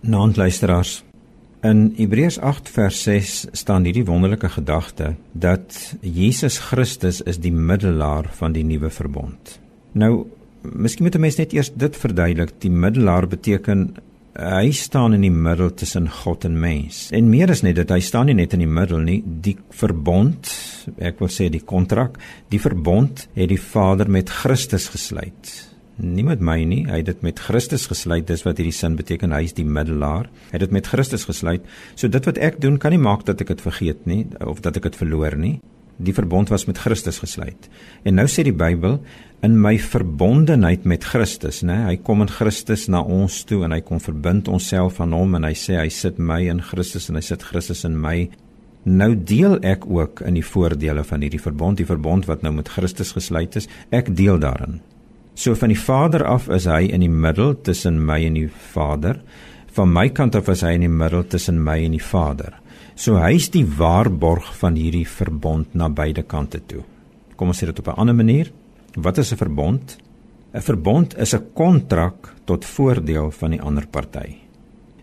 Naand luisteraars. In Hebreërs 8 vers 6 staan hierdie wonderlike gedagte dat Jesus Christus is die middelaar van die nuwe verbond. Nou, miskien moet 'n mens net eers dit verduidelik. Die middelaar beteken hy staan in die middel tussen God en mens. En meer is net dat hy staan nie net in die middel nie, die verbond, ek wil sê die kontrak, die verbond het die Vader met Christus gesluit nie met my nie. Hy het dit met Christus gesluit. Dis wat hierdie sin beteken. Hy is die middelaar. Hy het dit met Christus gesluit. So dit wat ek doen kan nie maak dat ek dit vergeet nie of dat ek dit verloor nie. Die verbond was met Christus gesluit. En nou sê die Bybel in my verbondenheid met Christus, né? Hy kom in Christus na ons toe en hy kom verbind onsself aan hom en hy sê hy sit my in Christus en hy sit Christus in my. Nou deel ek ook in die voordele van hierdie verbond, die verbond wat nou met Christus gesluit is. Ek deel daarin. So van die Vader af is hy in die middel tussen my en die Vader. Van my kant af is hy in die middel tussen my en die Vader. So hy's die waarborg van hierdie verbond na beide kante toe. Kom ons sê dit op 'n ander manier. Wat is 'n verbond? 'n Verbond is 'n kontrak tot voordeel van die ander party.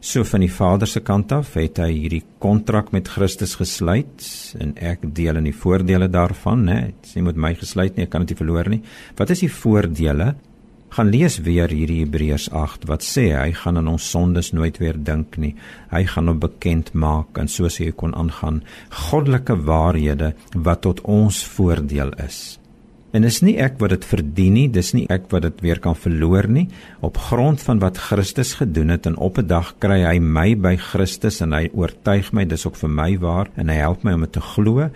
So van die Vader se kant af het hy hierdie kontrak met Christus gesluit en ek deel in die voordele daarvan, né? Nie met my gesluit nie, ek kan dit nie verloor nie. Wat is die voordele? Gaan lees weer hierdie Hebreërs 8 wat sê hy gaan aan ons sondes nooit weer dink nie. Hy gaan hom bekend maak en soos hy kon aangaan goddelike waarhede wat tot ons voordeel is. En is nie ek wat dit verdien nie, dis nie ek wat dit weer kan verloor nie. Op grond van wat Christus gedoen het en op 'n dag kry hy my by Christus en hy oortuig my dis ook vir my waar en hy help my om dit te glo,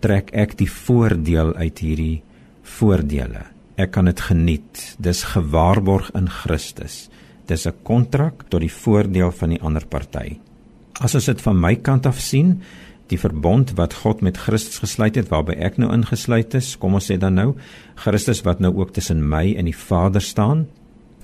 trek ek die voordeel uit hierdie voordele. Ek kan dit geniet. Dis gewaarborg in Christus. Dis 'n kontrak tot die voordeel van die ander party. As ons dit van my kant af sien, die verbond wat God met Christus gesluit het waarby ek nou ingesluit is kom ons sê dan nou Christus wat nou ook tussen my en die Vader staan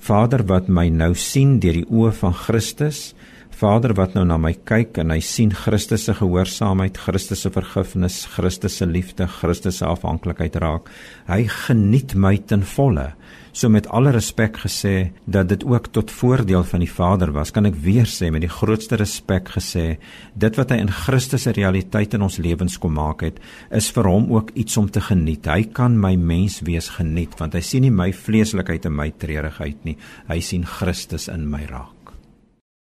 Vader wat my nou sien deur die oë van Christus Vader wat nou na my kyk en hy sien Christus se gehoorsaamheid, Christus se vergifnis, Christus se liefde, Christus se afhanklikheid raak. Hy geniet my ten volle. So met alle respek gesê dat dit ook tot voordeel van die Vader was, kan ek weer sê met die grootste respek gesê, dit wat hy in Christus se realiteit in ons lewens kom maak het, is vir hom ook iets om te geniet. Hy kan my mens wees geniet want hy sien nie my vleeslikheid en my treurigheid nie. Hy sien Christus in my raak.